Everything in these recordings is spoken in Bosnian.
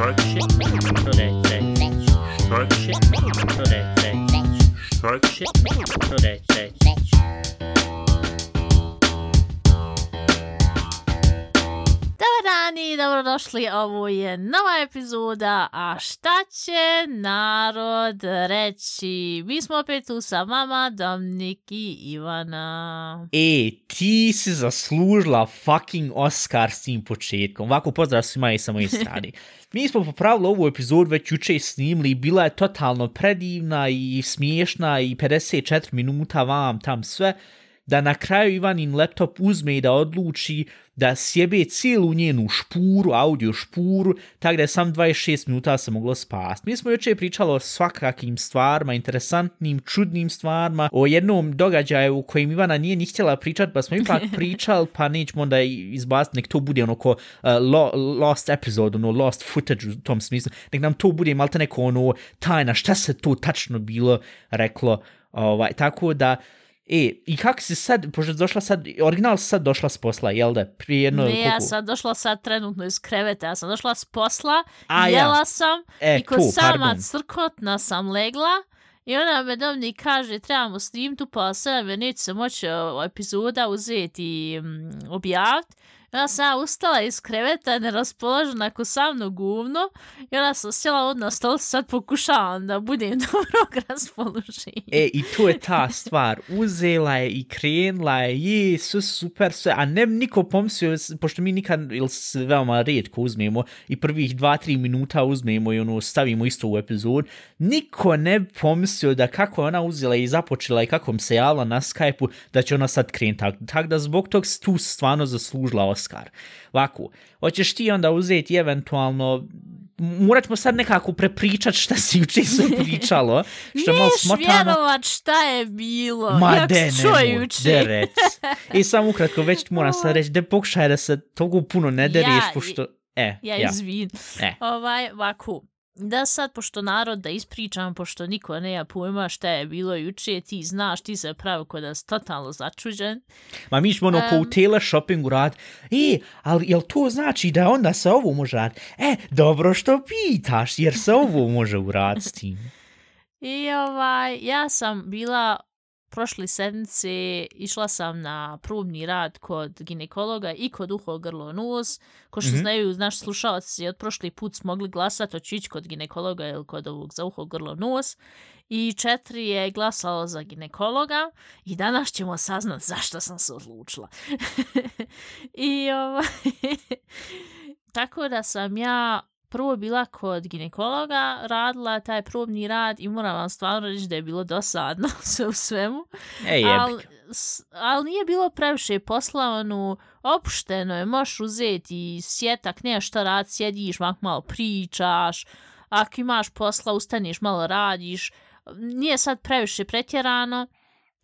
Touch. Touch. Touch. Touch. Dan dobrodošli, ovo je nova epizoda, a šta će narod reći? Mi smo opet tu sa vama, Dominik i Ivana. E, ti si zaslužila fucking Oscar s tim početkom. Ovako pozdrav svima i sa moje strane. Mi smo popravili ovu epizodu već juče snimili bila je totalno predivna i smiješna i 54 minuta vam tam sve da na kraju Ivanin laptop uzme i da odluči da sjebe cijelu njenu špuru, audio špuru, tako da je sam 26 minuta se moglo spasti. Mi smo juče pričali o svakakim stvarima, interesantnim, čudnim stvarima, o jednom događaju u kojem Ivana nije ni htjela pričati, pa smo ipak pričali, pa nećemo onda izbaciti, nek to bude ono ko uh, lo, lost episode, ono lost footage u tom smislu, nek nam to bude malte neko ono tajna, šta se to tačno bilo reklo, ovaj, tako da, E, i kako si sad, pošto došla sad, original sad došla s posla, jel da? Prije jedno... Ne, ja koliko- sam došla sad trenutno iz kreveta, ja sam došla s posla, A, ja. jela sam E, i ko to, sama pardon. crkotna sam legla i ona me Dominik kaže trebamo snimiti tu pa sada me neće se moći o, epizoda uzeti i mm, objaviti. I onda sam ja ustala iz kreveta, neraspoložena ko sa mnom guvno i onda sam sjela od na stol, sad pokušavam da budem dobrog raspoloženja. E, i to je ta stvar. Uzela je i krenula je, je, sve super, sve, a ne niko pomislio, pošto mi nikad, ili se veoma redko uzmemo, i prvih dva, tri minuta uzmemo i ono, stavimo isto u epizod, niko ne pomislio da kako je ona uzela i započela i kako se jala na Skype-u, da će ona sad krenuti. Tako tak da zbog tog tu stvarno zaslužila Oscar. Ovako, hoćeš ti onda uzeti eventualno morat ćemo sad nekako prepričat šta si juče se pričalo, što Neš smotano. vjerovat šta je bilo. Ma Jak de, nemoj, juče. de rec. I samo ukratko, već moram sad reći, da pokušaj da se toliko puno ne deriš, Ja, pošto... E, Ja, ja. izvin. E. Ovaj, ovako, da sad, pošto narod da ispričam, pošto niko nema pojma šta je bilo juče, ti znaš, ti se pravi kod da si totalno začuđen. Ma mi ćemo ono ko u Em. teleshoppingu rad. E, ali jel to znači da onda se ovo može rad? E, dobro što pitaš, jer se ovo može urad s tim. I ovaj, ja sam bila prošle sedmice, išla sam na probni rad kod ginekologa i kod uho, grlo, nos. Ko što Mhm. znaju, naš slušalci od prošli put smo mogli glasati, hoću ići kod ginekologa ili kod ovog za uho, grlo, nos. I četiri je glasalo za ginekologa i danas ćemo saznat zašto sam se odlučila. I ovaj, tako da sam ja prvo bila kod ginekologa, radila taj probni rad i moram vam stvarno reći da je bilo dosadno sve u svemu. E, Ali jebik. al nije bilo previše posla, ono, opušteno je, možeš uzeti sjetak, nema šta rad, sjediš, mak malo pričaš, ako imaš posla, ustaneš, malo radiš, nije sad previše pretjerano.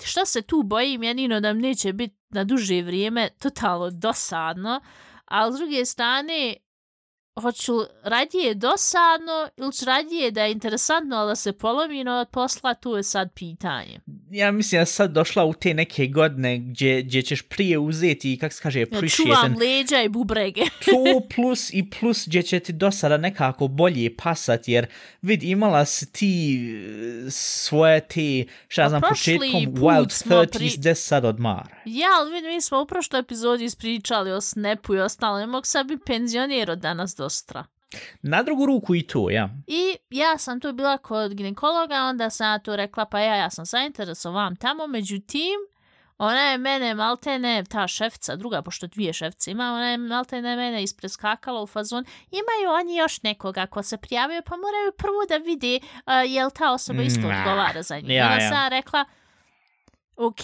Šta se tu bojim, jedino da mi neće biti na duže vrijeme totalno dosadno, ali s druge strane, hoću radije dosadno ili ću radije da je interesantno, ali da se polomi no od posla, tu je sad pitanje. Ja mislim da sad došla u te neke godine gdje, gdje ćeš prije uzeti, i kak se kaže, Ja appreciate čuvam leđa i bubrege. to plus i plus gdje će ti do sada nekako bolje pasat, jer vid, imala si ti e, svoje te, šta ja Pa znam, početkom Wild smo 30s, pri- gdje sad odmara. ja, ali vidim, mi smo u prošloj epizodi ispričali o Snapu i ostalo. Ne mogu sad biti penzioner od danas do sutra. Na drugu ruku i to, ja. I ja sam tu bila kod ginekologa, onda sam ja tu rekla, pa ja, ja sam zainteresovan tamo, međutim, ona je mene maltene, ta šefica, druga, pošto dvije šefice ima, ona je maltene mene ispreskakala u fazon, imaju oni još nekoga ko se prijavio, pa moraju prvo da vide uh, jel ta osoba isto odgovara za njih. ja, ja. sam rekla, ok,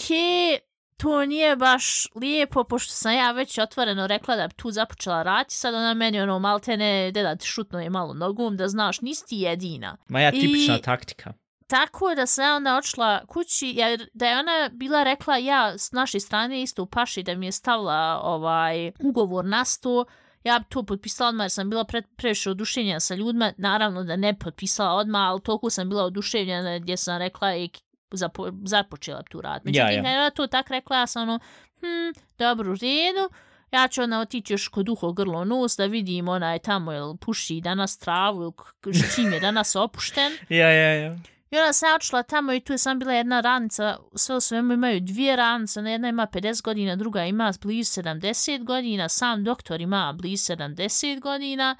to nije baš lijepo, pošto sam ja već otvoreno rekla da bi tu započela raditi, sad ona meni ono maltene, de da ti šutno je malo nogom, da znaš, nisi ti jedina. Ma ja, tipična I- taktika. Tako da sam ja onda odšla kući, jer da je ona bila rekla ja s naše strane isto u paši da mi je stavila ovaj ugovor na sto, ja bi to potpisala odmah jer sam bila pre, previše oduševljena sa ljudima, naravno da ne potpisala odmah, ali toliko sam bila oduševljena gdje sam rekla i zapo, započela tu rad. Međutim, Ja, ja. ona to tak rekla, ja sam ono, hm, dobro, u redu, ja ću onda otići još kod uho grlo nos da vidim onaj tamo jel puši danas travu ili s čim je danas opušten. Ja, ja, ja. I onda sam ja odšla tamo i tu je sam bila jedna ranica, sve u svemu imaju dvije ranice, jedna ima 50 godina, druga ima blizu 70 godina, sam doktor ima blizu 70 godina.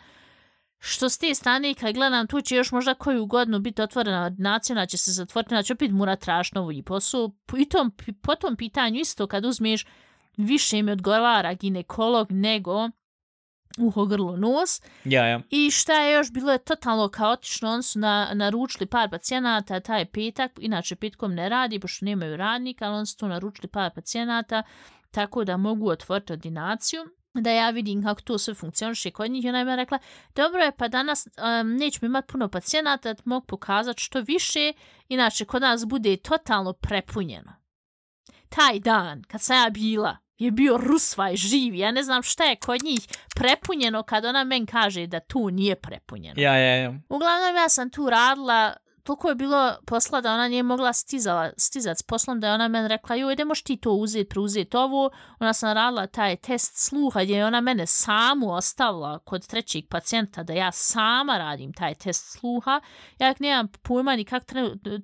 Što s te strane, kad gledam, tu će još možda koju godinu biti otvorena ordinacija, ona će se zatvoriti, ona će opet mora tražiti novu posao. I tom, po tom pitanju isto kad uzmeš, više mi odgovara ginekolog nego uho, grlo, nos. Ja, ja. I šta je još bilo je totalno kaotično, oni su na, naručili par pacijenata taj petak, inače petkom ne radi, pošto nemaju radnika, ali oni su tu naručili par pacijenata, tako da mogu otvoriti ordinaciju da ja vidim kako to sve funkcioniše kod njih. I ona je meni rekla, dobro je, pa danas um, nećemo imati puno pacijenata, da mogu pokazati što više, inače kod nas bude totalno prepunjeno. Taj dan, kad sam ja bila, je bio rusvaj živ. Ja ne znam šta je kod njih prepunjeno kad ona men kaže da tu nije prepunjeno. Ja, ja, ja. Uglavnom ja sam tu radila, toliko je bilo posla da ona nije mogla stizala, stizat s poslom, da je ona meni rekla, joj, ideš ti to uzeti, preuzeti ovo. Ona sam radila taj test sluha gdje je ona mene samu ostavila kod trećeg pacijenta da ja sama radim taj test sluha. Ja nemam pojma ni kako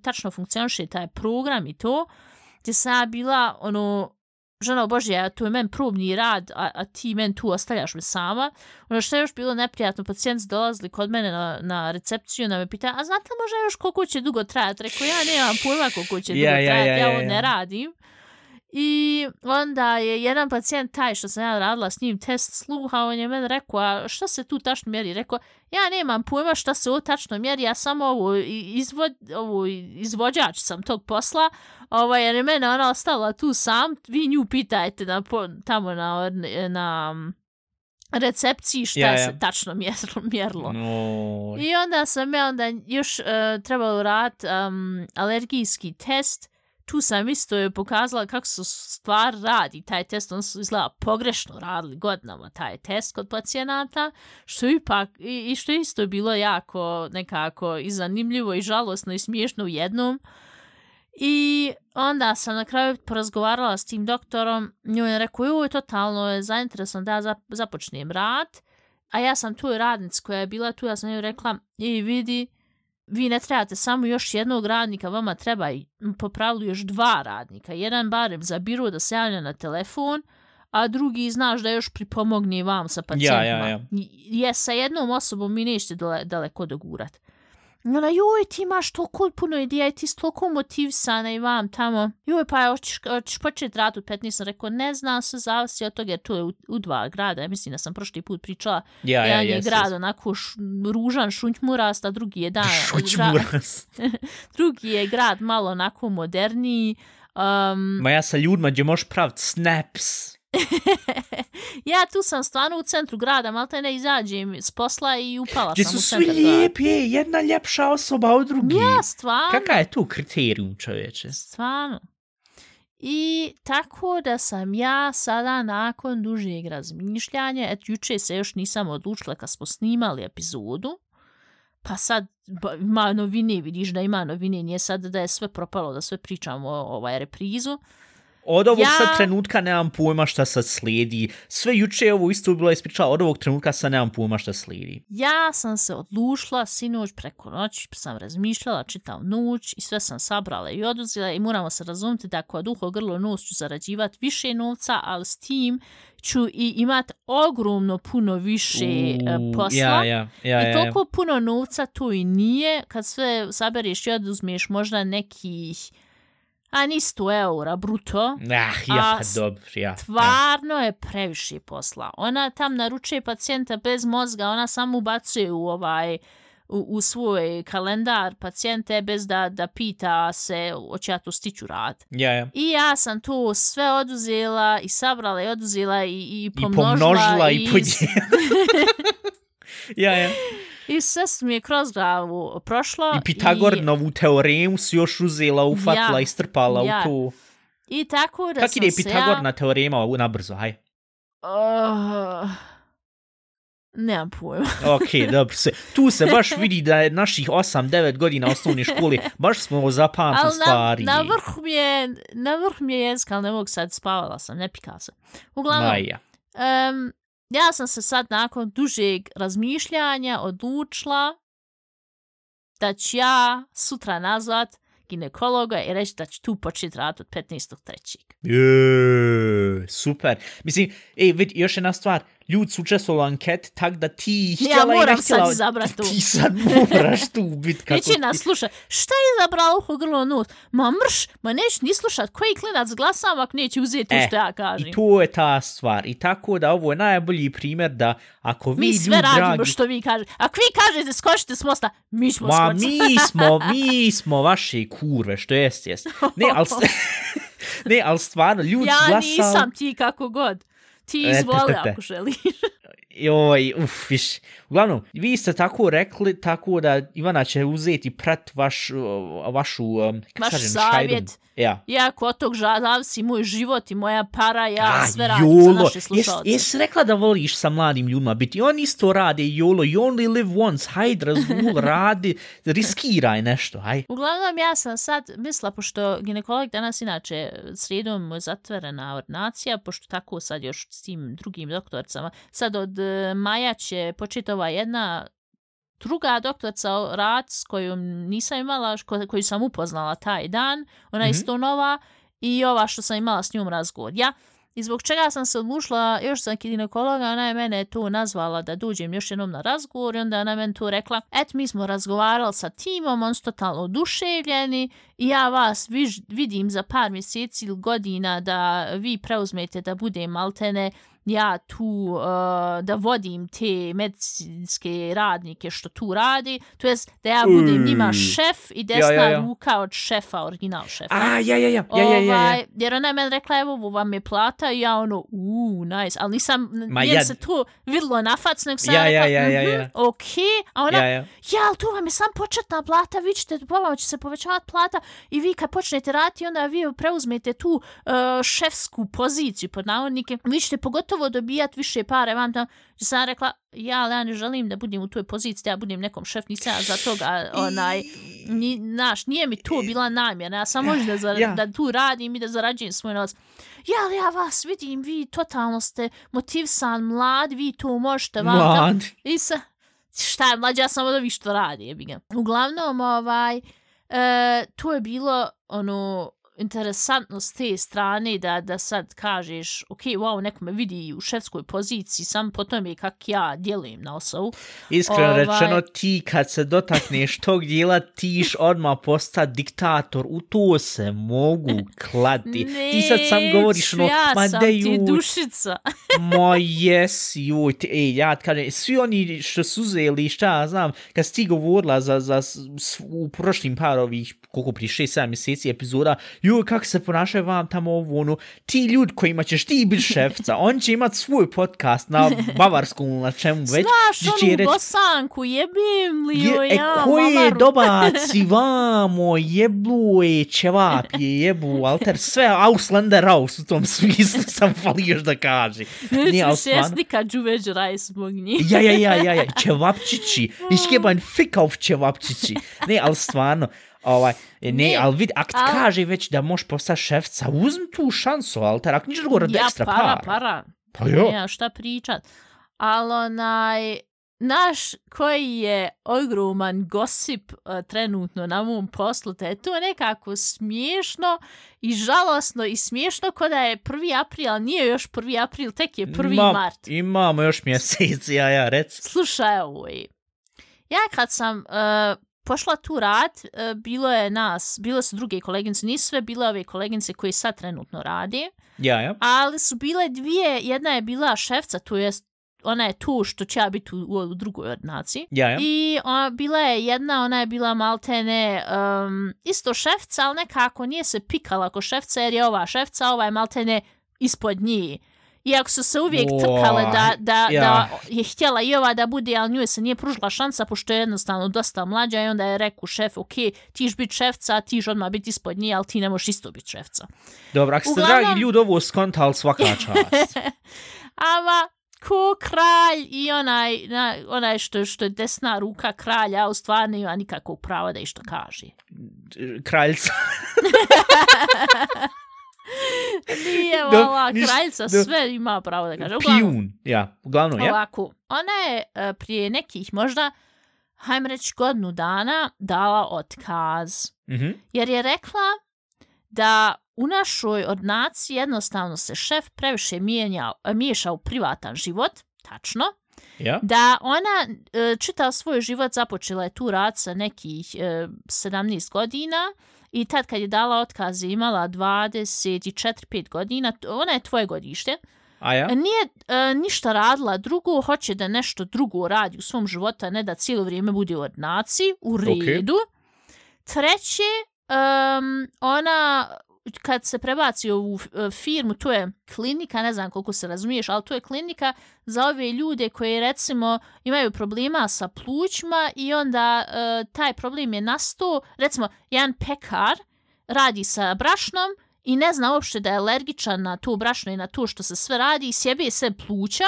tačno funkcioniše taj program i to. Gdje sam ja bila, ono, ženo Božje, ja, tu je men probni rad, a, a ti men tu ostavljaš me sama. Ono što je još bilo neprijatno, pacijenti dolazili kod mene na, na recepciju, onda me pita, a znate li možda još koliko će dugo trajati? Rekao, ja nemam pojma koliko će Ja, dugo ja, trajati, ja, ja, ja, ovo ja. ne radim. I onda je jedan pacijent taj što sam ja radila s njim test sluha, on je meni rekao, a šta se tu tačno mjeri? Rekao, ja nemam pojma šta se ovo tačno mjeri, ja samo ovo, i- izvod, ovo izvođač sam tog posla, ovaj, jer je mene ona ostala tu sam, vi nju pitajte na, tamo na, na recepciji šta Ja, ja. se tačno mjerilo. mjerilo. No. I onda sam ja onda još uh, trebalo raditi um, alergijski test. Tu sam isto je pokazala kako se stvar radi taj test. On su izgleda pogrešno radili godinama taj test kod pacijenata. Što ipak, i, i što je isto bilo jako nekako i zanimljivo i žalosno i smiješno u jednom. I onda sam na kraju porazgovarala s tim doktorom. Njoj je rekao, joj, totalno je zainteresan da ja započnem rad. A ja sam tu radnica koja je bila tu, ja sam joj rekla, i vidi, vi ne trebate samo još jednog radnika, vama treba i po pravilu još dva radnika. Jedan barem za biro da se javlja na telefon, a drugi znaš da još pripomogne vam sa pacijentima. ja, ja. Je, sa jednom osobom mi nećete dole, daleko dogurat. I Ona, joj, ti imaš toliko puno ideja i ti si toliko motivisana i vam tamo. Joj, pa hoćeš, hoćeš početi rad u 15. Sam rekao, ne znam, se zavisi od toga jer tu je u, u dva grada. Ja mislim da sam prošli put pričala. Ja, ja, Jedan je jes, grad jes. onako š, ružan, šunćmurast, a drugi je, da, grad, Šućmuras. drugi je grad malo onako moderniji. Um, Ma ja sa ljudima gdje možeš praviti snaps. ja tu sam stvarno u centru grada, malo te ne izađem s posla i upala Gdje sam su u centar grada. lijepi, je, jedna ljepša osoba od drugi. Ja, stvarno. Kakav je tu kriterijum, čovječe? Stvarno. I tako da sam ja sada nakon dužeg razmišljanja, et juče se još nisam odlučila kad smo snimali epizodu, pa sad ba, ima novine, vidiš da ima novine, nije sad da je sve propalo, da sve pričamo o ovaj reprizu. Od ovog Ja- sad trenutka nemam pojma šta sad slijedi. Sve juče je ovo isto bilo ispričala, od ovog trenutka sad nemam pojma šta slijedi. Ja sam se odlučila sinoć preko noći, sam razmišljala čitav noć i sve sam sabrala i oduzela i moramo se razumjeti da kod uho grlo nos ću zarađivati više novca, ali s tim ću i imat ogromno puno više e, U, posla. Ja, ja, ja, I ja, ja. toliko puno novca tu i nije, kad sve sabereš i oduzmeš možda nekih, a ni 100 eura bruto, Ah, ja, dobro, ja. ja. Stvarno je previše posla. Ona tam naručuje pacijenta bez mozga, ona samo ubacuje u ovaj u, u svoj kalendar pacijente bez da, da pita se hoće ja to stiću rad. Ja, ja. I ja sam to sve oduzela i sabrala i oduzela i, i I pomnožila. pomnožila i i, podijelila. ja, ja. I sve su mi je kroz glavu prošlo. I Pitagornovu teoremu si još uzela, ufatila Ja, i strpala ja. u tu. I, I tako da Kak sam ide se Pitagorna ja... teorema u- na brzo, haj. Uh, nemam pojma. Ok, dobro se. Tu se baš vidi da je naših 8-9 godina osnovne škole, baš smo zapamtili Ali na, stvari. na vrh mi je, na vrh mi je jezika, ali ne mogu sad, spavala sam, ne pika se. Uglavnom, Maja. um, ja sam se sad nakon dužeg razmišljanja odlučila da ću ja sutra nazvat ginekologa i reći da ću tu početi rad od 15.3. Je, super. Mislim, ej, vid, još jedna stvar. Ljudi su učestvovali u anket, tak da ti htjela Ja i ne moram htjela- sad izabrati tu. Ti sad moraš tu biti kako Većina ti- sluša, šta je izabrala uho grlo nos? Ma mrš, ma neću ni slušat koji klinac glasam ako neće uzeti E, što ja kažem. I to je ta stvar. I tako da ovo je najbolji primjer da ako vi Mi sve radimo dragi, što vi kažete. Ako vi kažete skočite s mosta, mi ćemo Ma skočiti. mi smo, mi smo vaše kurve, što jest, jest. Ne, ali, ne, ali stvarno, ljudi Ja glasali... nisam ti kako god. Ti E, izvoli ako želiš. Joj, uf, viš. Uglavnom, vi ste tako rekli, tako da Ivana će uzeti prat vaš, vašu, um, Vaš kažem, savjet. šajdu. Ja. Ja kod tog zavisi moj život i moja para, ja A, sve radim za naše slušalce. jes rekla da voliš sa mladim ljudima biti? On isto rade, jolo, you only live once, hajde, razvul, radi, riskiraj nešto, haj. Uglavnom, ja sam sad mislila, pošto ginekolog danas inače srijedom je zatvorena ordinacija, pošto tako sad još s tim drugim doktorcama, sad od e, maja će početi ova jedna druga doktorca rad s kojom nisam imala, ko, koju sam upoznala taj dan, ona je Mhm. isto nova i ova što sam imala s njom razgovor. Ja, I zbog čega sam se odlučila, još sam kod ginekologa, ona je mene tu nazvala da dođem još jednom na razgovor i onda je ona meni tu rekla, et mi smo razgovarali sa timom, on su totalno oduševljeni i ja vas viž, vidim za par mjeseci ili godina da vi preuzmete da bude maltene ja tu uh, da vodim te medicinske radnike što tu radi, to jest da ja budem njima Uj. šef i desna Ja, ja, ja. ruka od šefa, original šefa. A, ja, ja, ja, ja, ja, ja, ja. Ovaj, jer ona je meni rekla, evo, ovo vam je plata i ja ono, uuu, nice, ali nisam, Ma nije ja- se to vidlo na fac, nego sam Ja, ja, ja, ja, ja, mhm, ja. okej, a ona, Ja, ja. ja, ali tu vam je sam početna plata, vi ćete, po vama će se povećavati plata i vi kad počnete raditi, onda vi preuzmete tu uh, šefsku poziciju, pod navodnike, vi ćete pogotovo dobijati više pare, vam tam, že sam rekla, ja, ali ja ne želim da budem u toj poziciji, da ja budem nekom šef, nisam ja za toga, onaj, ni, naš, nije mi to bila namjera, ja sam možda da, Ja. da tu radim i da zarađujem svoj novac. Ja, ali ja vas vidim, vi totalno ste motivisan, mlad, vi to možete, vam tam- Mlad. i sa, šta je mlađa, ja sam od ovih što radi, jebi ga. Uglavnom, ovaj, e, to je bilo, ono, interesantno s te strane da, da sad kažeš, ok, wow, neko me vidi u šefskoj poziciji, sam po tome kak ja djelujem na osobu. Iskreno Ovaj- rečeno, ti kad se dotakneš tog dijela, tiš odmah postati diktator. U to se mogu klati. ti sad sam govoriš ono, ja ma sam da ti ju, dušica. ma jes, juj, ti, ej, ja ti kažem, svi oni što su uzeli, šta ja znam, kad si ti govorila za, za, u prošlim par ovih, koliko prije 6-7 mjeseci epizoda, joj, kako se ponašaju vam tamo ovo, ono, ti ljudi kojima ćeš ti biti šefca, on će imat svoj podcast na bavarskom, ili na čemu već, Znaš, onu reći, bosanku, jebim li Je, e, ja, ko je mamaru. dobaci vamo, jeblu je ćevap je jebu, alter, sve Auslander Aus u tom smislu sam fali još da kaže. Nije, stvarno- jesni kad raj zbog njih. Ja, ja, ja, ja, ja, ćevapčići. Iškeban fikav ćevapčići. Ne, ali stvarno, ovaj, ne, Ne, ali vidi, ako ti al- kaže već da možeš postati šefca, uzmi tu šansu, alter, ako niš drugo radi ja, ekstra para, para. para. Pa jo. Ja, šta pričat. Ali onaj, naš koji je ogroman gosip uh, trenutno na mom poslu, je to nekako smiješno i žalosno i smiješno ko da je 1. april, ali nije još 1. april, tek je 1. Ima- mart. Imamo još mjeseci, ja, ja, rec. Slušaj ovo. Ja kad sam uh, pošla tu rad, uh, bilo je nas, bilo su druge koleginice, nisu sve bile ove koleginice koje sad trenutno rade, Ja, ja. ali su bile dvije, jedna je bila šefca, to jest ona je tu što će ja biti u, u drugoj ordinaciji. Ja, ja. I ona, bila je jedna, ona je bila maltene um, isto šefca, ali nekako nije se pikala ko šefca, jer je ova šefca, ova je maltene ispod njih. Iako su se uvijek Oj, trkale da, da, ja. da je htjela i ova da bude, ali njoj se nije pružila šansa, pošto je jednostavno dosta mlađa i onda je rekao šef, ok, tiš biti šefca, tiš odmah biti ispod nje, ali ti ne možeš isto biti šefca. Dobro, ako ste Uglavnom- dragi ljudi ovo skontali svaka čast. Ama ko kralj i onaj, na, onaj što, što je desna ruka kralja, u stvarno nema nikakvog prava da išto kaže. Kraljica. Nije Do- niš- kraljica, do- sve ima pravo da kaže. Uglavnom, Pijun, ja, uglavnom, ja. Ovako, ona je e, prije nekih možda, hajmo reći godinu dana, dala otkaz. Mhm. Jer je rekla da u našoj ordinaciji jednostavno se šef previše mijenja, miješa u privatan život, tačno, Ja. da ona e, čitav svoj život započela je tu rad sa nekih e, 17 godina i tad kad je dala otkaz imala 24-5 godina, ona je tvoje godište, A ja? nije e, ništa radila drugo, hoće da nešto drugo radi u svom životu, a ne da cijelo vrijeme bude u ordinaciji, u redu. Treće, em, ona kad se prebaci u ovu firmu, to je klinika, ne znam koliko se razumiješ, ali to je klinika za ove ljude koji recimo imaju problema sa plućima i onda e, taj problem je nastao, recimo jedan pekar radi sa brašnom i ne zna uopšte da je alergičan na to brašno i na to što se sve radi i sjebe se pluća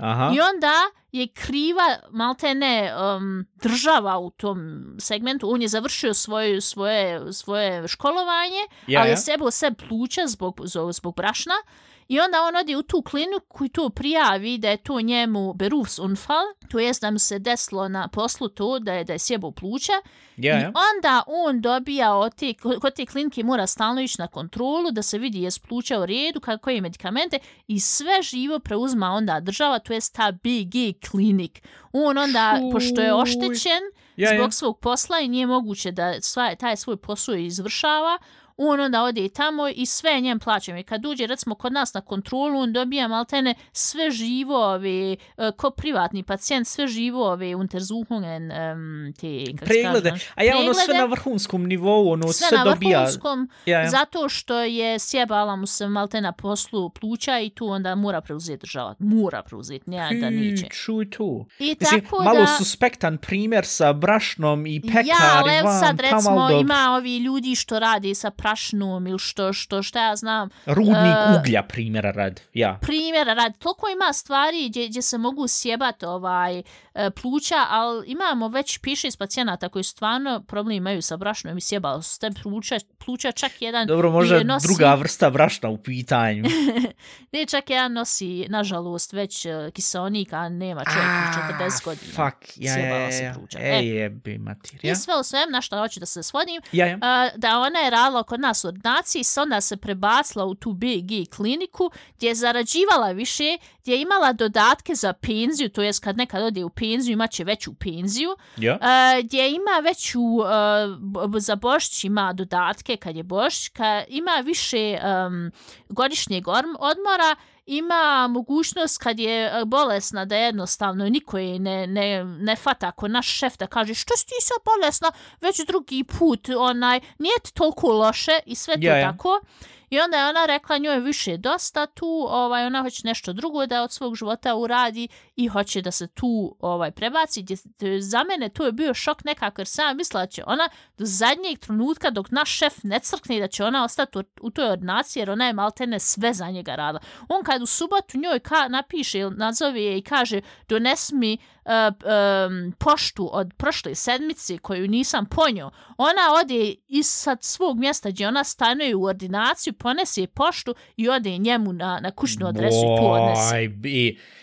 Aha. i onda je kriva malte ne um, država u tom segmentu. On je završio svoje, svoje, svoje školovanje, Ja, ali ja. je sebo sve pluća zbog, zbog, zbog brašna. I onda on ode u tu kliniku i to prijavi da je to njemu berufsunfall, to jest da mu se desilo na poslu to da je da je sjebo pluća. Ja, I ja. onda on dobija od te, kod te klinike mora stalno ići na kontrolu da se vidi je pluća u redu, kako koje medikamente i sve živo preuzma onda država, to jest ta BG klinik. On onda, Čuj. pošto je oštećen Ja, ja. zbog svog posla i nije moguće da sva, taj svoj posao izvršava, on onda ode tamo i sve njem plaćam. I kad uđe, recimo, kod nas na kontrolu, on dobija maltene sve živo ove, e, ko privatni pacijent, sve živo ove untersuchungen, um, te, kako Preglede. kaže, A ja ono sve preglede. na vrhunskom nivou, ono sve, sve na dobija. vrhunskom, Ja, ja. zato što je sjebala mu se malte na poslu pluća i tu onda mora preuzeti država. Mora preuzeti, ne da neće. Čuj tu. I Mislim, tako malo da... suspektan primjer sa brašnom i pekari Ja, ali van, sad recimo ima ovi ljudi što radi sa prašnom ili što, što, šta ja znam, rudnik e, uglja primjera rad. Ja. primjera radi. Toliko ima stvari gdje, gdje se mogu sjebati ovaj, e, pluća, ali imamo već piše iz pacijenata koji stvarno problem imaju sa brašnom i sjebali su te pluća, pluća čak jedan Dobro, možda je nosi- druga vrsta brašna u pitanju. Ne, čak jedan nosi, nažalost, već uh, kiselnik, a nema čovjek Ah, 40 godina. Fuck, ja, ja, ja, ja. Ej, E. jebi mater, ja? I sve u svem, na što hoću da se svodim, Ja, ja. uh, da ona je radila kod nas ordinaciji, se onda se prebacila u tu BG kliniku, gdje je zarađivala više, gdje je imala dodatke za penziju, to jest kad nekad ode u penziju, imaće veću penziju, Ja. Uh, gdje ima veću, uh, za Božić ima dodatke kad je Božić, ima više um, godišnjeg odmora, ima mogućnost kad je uh, bolesna da jednostavno niko je ne, ne, ne fata ako naš šef da kaže što si ti sad bolesna već drugi put, onaj, nije toliko loše i sve to Ja, ja. tako. I onda je ona rekla njoj više dosta tu, ovaj, ona hoće nešto drugo da od svog života uradi i hoće da se tu ovaj prebaci. Za mene to je bio šok nekako jer sam mislila će ona do zadnjeg trenutka dok naš šef ne crkne da će ona ostati u, toj ordinaciji jer ona je maltene sve za njega radila. On kad u subotu njoj ka, napiše ili nazove je i kaže dones mi uh, um, poštu od prošle sedmice koju nisam ponio, ona ode iz sad svog mjesta gdje ona stanuje u ordinaciju, ponese poštu i ode njemu na, na kućnu adresu i tu odnese.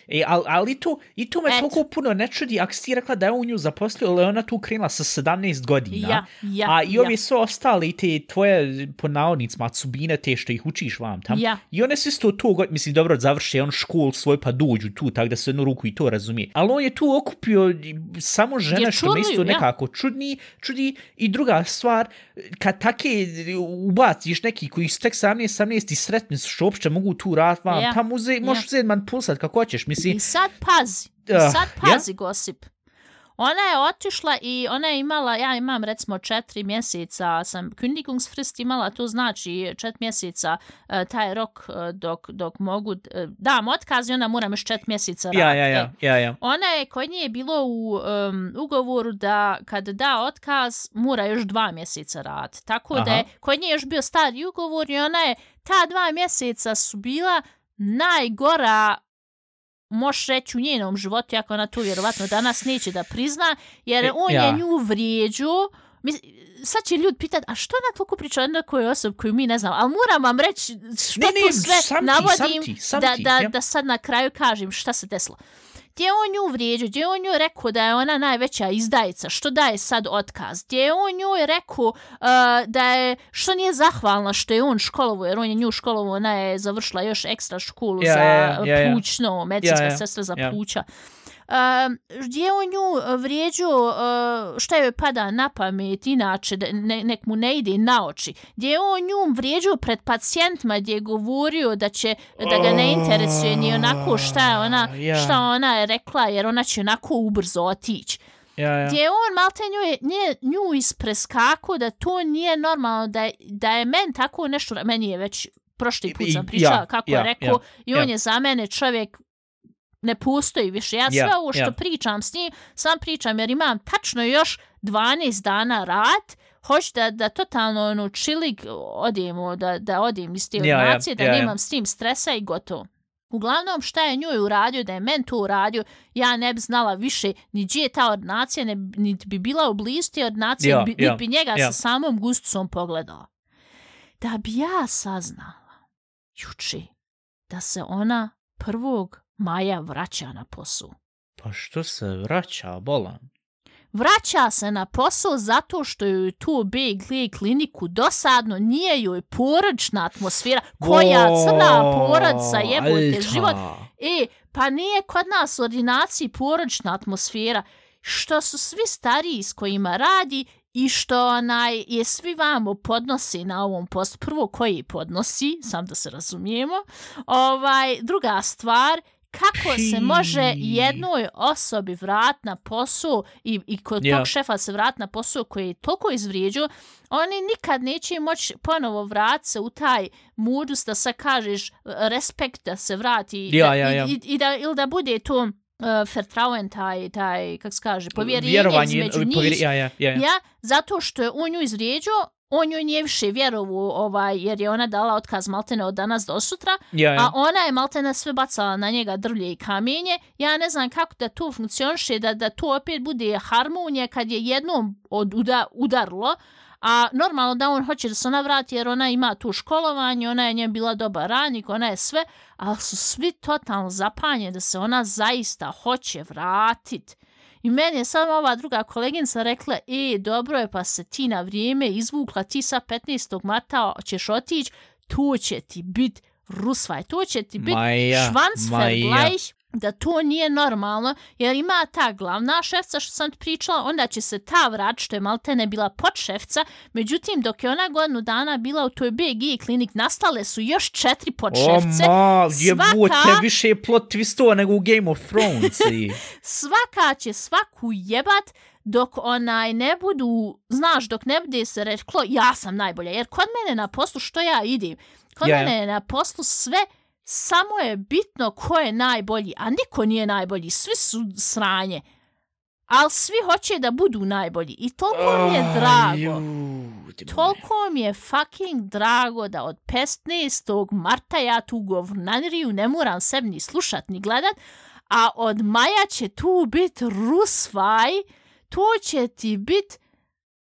E, ali, ali to, i to me Eto. toliko puno ne čudi, ako si rekla da je on nju zaposlio, ali ona tu krenula sa 17 godina. Ja, ja, A i ja. ovi su ostali te tvoje, po navodnicima, cubine te što ih učiš vam tam. Ja. I one su isto to, mislim, dobro, završe on školu svoj pa dođu tu, tako da se jednu ruku i to razumije. Ali on je tu okupio i samo žene što me isto čudniju, ja. nekako čudni, čudi. I druga stvar, kad take ubaciš neki koji su tek 17, 17 i sretni su što uopšte mogu tu rad vam, Ja. tamo uze, možeš Ja. uzeti manipulsat kako hoćeš, mislim. I sad pazi, i Ah, sad ja? pazi, Gosip. Ona je otišla i ona je imala, ja imam recimo četiri mjeseca, sam kündigungsfrist imala, to znači četiri mjeseca uh, taj rok uh, dok, dok mogu, uh, dam otkaz i onda moram još četiri mjeseca Ja, raditi. ja, E, ja, ja, ja. Ona je, kod nje je bilo u um, ugovoru da kad da otkaz mora još dva mjeseca rad. Tako da Aha. je kod nje još bio stari ugovor i ona je, ta dva mjeseca su bila najgora možeš reći u njenom životu, ako ona to vjerovatno danas neće da prizna, jer E, on ja. je nju vrijeđu, sad će ljudi pitati, a što na toliko priča o nekoj osobi koju mi ne znamo? Ali moram vam reći što Ne, ne, tu sve sam navodim sam ti, sam da, ti, da, ja. da sad na kraju kažem šta se desilo. Gdje je on nju vrijeđao, gdje je on nju rekao da je ona najveća izdajica, što daje sad otkaz, gdje je on nju rekao uh, da je, što nije zahvalna što je on školovo, jer on je nju školovo, ona je završila još ekstra školu Ja, za ja, ja, ja. plućno, medicinska Ja, ja, sestra za ja. pluća. Um, gdje je on nju vrijeđao uh, šta joj pada na pamet inače ne, nek mu ne ide na oči gdje je on nju vrijeđao pred pacijentima gdje je govorio da će da ga ne interesuje ni onako šta je ona Ja. šta ona je rekla jer ona će onako ubrzo otići Ja, ja. gdje je on malte nju, je, nije, nju ispreskako da to nije normalno da, da je men tako nešto meni je već prošli put sam ja, pričala kako ja, je rekao ja, i on ja. je za mene čovjek ne postoji više. Ja sve Ja, ovo što ja. pričam s njim, sam pričam jer imam tačno još 12 dana rad, hoću da, da totalno ono čilig odemo, da, da odem iz te ja, ordinacije, da ja. nemam s tim stresa i gotovo. Uglavnom, šta je njoj uradio, da je men to uradio, ja ne bi znala više ni gdje je ta ordinacija, ne, niti bi bila u blizu te ordinacije, Ja, bi, ja, niti bi njega ja. sa samom gusticom pogledala. Da bi ja saznala juče da se ona prvog maja vraća na posao. Pa što se vraća, bolan? Vraća se na posao zato što joj tu BG kliniku dosadno nije joj porodična atmosfera. Koja crna porodica jebote Alta. život. E, pa nije kod nas u ordinaciji porodična atmosfera. Što su svi stariji s kojima radi i što onaj je svi vamo podnosi na ovom postu. Prvo koji podnosi, sam da se razumijemo. Ovaj, druga stvar, kako se može jednoj osobi vrat na posao i, i kod Ja. tog šefa se vrat na posao koji je toliko izvrijeđao, oni nikad neće moći ponovo vrat se u taj modus da se kažeš respekt da se vrati Ja, da, ja, ja. I, i, i da, ili da bude to uh, vertrauen, taj, taj, kako se kaže, povjerenje Vjerovanje, između njih. povjer- ja, ja, ja, ja. Ja, zato što je on nju izvrijeđao, on joj nije više vjerovu, ovaj, jer je ona dala otkaz maltene od danas do sutra, ja, ja. a ona je maltene sve bacala na njega drvlje i kamenje. Ja ne znam kako da to funkcioniše, da, da to opet bude harmonija kad je jednom od uda, udarlo, a normalno da on hoće da se ona vrati jer ona ima tu školovanje, ona je nje bila dobar radnik, ona je sve, ali su svi totalno zapanjeni da se ona zaista hoće vratiti. I meni je samo ova druga koleginica rekla, e, dobro je, pa se ti na vrijeme izvukla, ti sa 15. marta ćeš otići, to će ti bit rusvaj, to će ti bit Maja, švansvergleich, da to nije normalno, jer ima ta glavna šefca što sam pričala, onda će se ta vrat, što je maltene bila podšefca, međutim, dok je ona godinu dana bila u toj BG klinik, nastale su još četiri podšefce, O, mal, svaka- više je plot twistova nego u Game of Thrones. svaka će svaku jebat dok onaj ne budu, znaš, dok ne bude se reklo ja sam najbolja. Jer kod mene na poslu što ja idem, kod ja. mene na poslu sve samo je bitno ko je najbolji, a niko nije najbolji, svi su sranje. Ali svi hoće da budu najbolji i toliko mi je drago. Toliko mi je fucking drago da od 15. marta ja tu govnaniriju ne moram sebi ni slušat ni gledat, a od maja će tu bit rusvaj, to će ti bit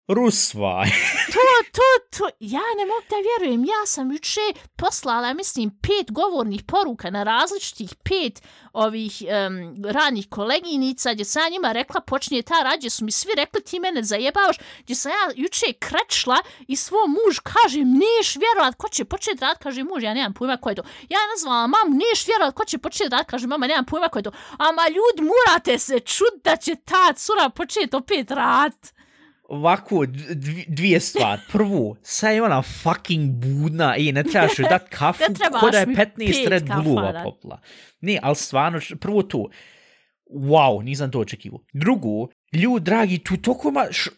Rusvaj. to, to, to, ja ne mogu da vjerujem, ja sam juče poslala, mislim, pet govornih poruka na različitih pet ovih um, ranih koleginica, gdje sam ja njima rekla, počinje ta rad, gdje su mi svi rekli, ti mene zajebavaš, gdje sam ja juče krečla i svoj muž kaže, neš vjerovat, ko će početi rad, kaže muž, ja nemam pojma ko je to. Ja nazvala mamu, neš vjerovat, ko će početi rad, kaže mama, nemam pojma ko je to. Ama ljudi, morate se čut da će ta cura početi opet rad. Ovako, dv- dvije stvari. Prvo, sad je ona fucking budna i ne trebaš joj dat kafu ko da je mi 15 pet Red Bullova popla. Ne, ali stvarno, prvo to. Wow, nisam to očekivao. Drugo, ljudi dragi, tu toliko ima... Š,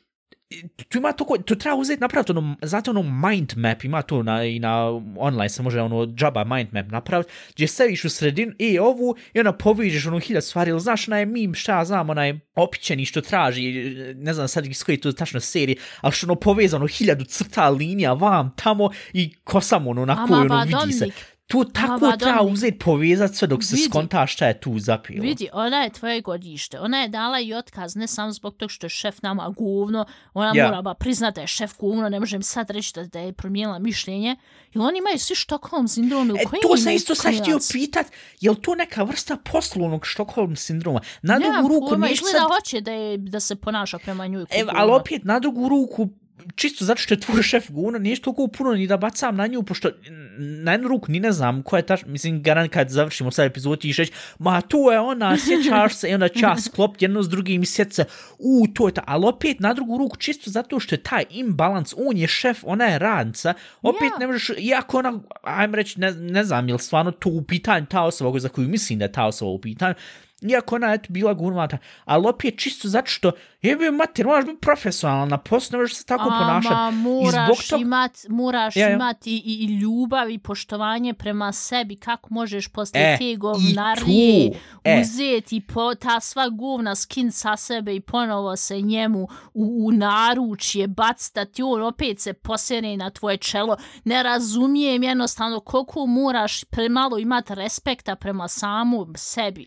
tu ima toliko, to treba uzeti napraviti ono, znate ono mind map, ima to na, i na online se može ono džaba mind map napraviti, gdje staviš u sredinu, e, ovu, i onda poviđeš ono hiljad stvari, ili znaš onaj mim, šta ja znam, onaj opićeni što traži, ne znam sad iz koje to tačno serije, ali što ono povezano hiljadu crta linija vam tamo i ko samo ono na koju ono ba, vidi se. Tu tako Ma, treba Dominik, uzeti, povezati sve dok se vidi. skonta šta je tu zapio. Vidi, ona je tvoje godište. Ona je dala i otkaz, ne samo zbog tog što je šef nama govno. Ona Ja. mora ba priznat da je šef govno, ne možem sad reći da, da je promijenila mišljenje. I oni imaju svi Stockholm sindrom E, to sam isto sad htio pitat, je li to neka vrsta poslovnog Stockholm sindroma? Na drugu ruku pojma, neću izgleda sad... hoće da, je, da se ponaša prema ko E, ali opet, na drugu ruku, čisto zato što je tvoj šef guna, nije toliko puno ni da bacam na nju, pošto na jednu ruku ni ne znam ko je ta, mislim, garant kad završimo sad epizod ti reći, ma tu je ona, sjećaš se, i onda ja sklopiti jedno s drugim i se, u, to je ta, ali opet na drugu ruku, čisto zato što je taj imbalans, on je šef, ona je radnica, opet Ja. ne možeš, iako ona, ajmo reći, ne, ne znam, je li stvarno to u pitanju ta osoba za koju mislim da je ta osoba u pitanju, iako ona je eto bila gurmata, ali opet čisto zato što, jebe mater, moraš biti profesionalan na poslu, ne možeš se tako ponašati. Ama, moraš tog- imat, moraš Ja, ja. imat i, i, ljubav i poštovanje prema sebi, kako možeš poslije E, te govnarije e. uzeti po, ta sva govna skin sa sebe i ponovo se njemu u, u naručje bactati, on opet se posere na tvoje čelo. Ne razumijem jednostavno koliko moraš premalo imat respekta prema samom sebi.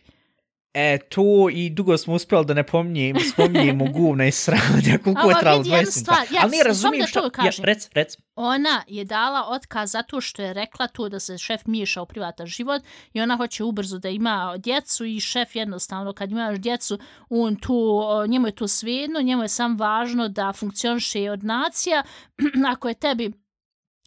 E, to i dugo smo uspjeli da ne pominjem, spominjemo guvna i sranja, koliko je jednu 20 stvar, minuta. ja Ali sam- razumijem samo da šta... to Ja, rec, rec. Ona je dala otkaz zato što je rekla to da se šef miješa u privatan život i ona hoće ubrzo da ima djecu i šef jednostavno kad imaš djecu, on tu, njemu je to svejedno, njemu je sam važno da funkcioniše od nacija. Ako je tebi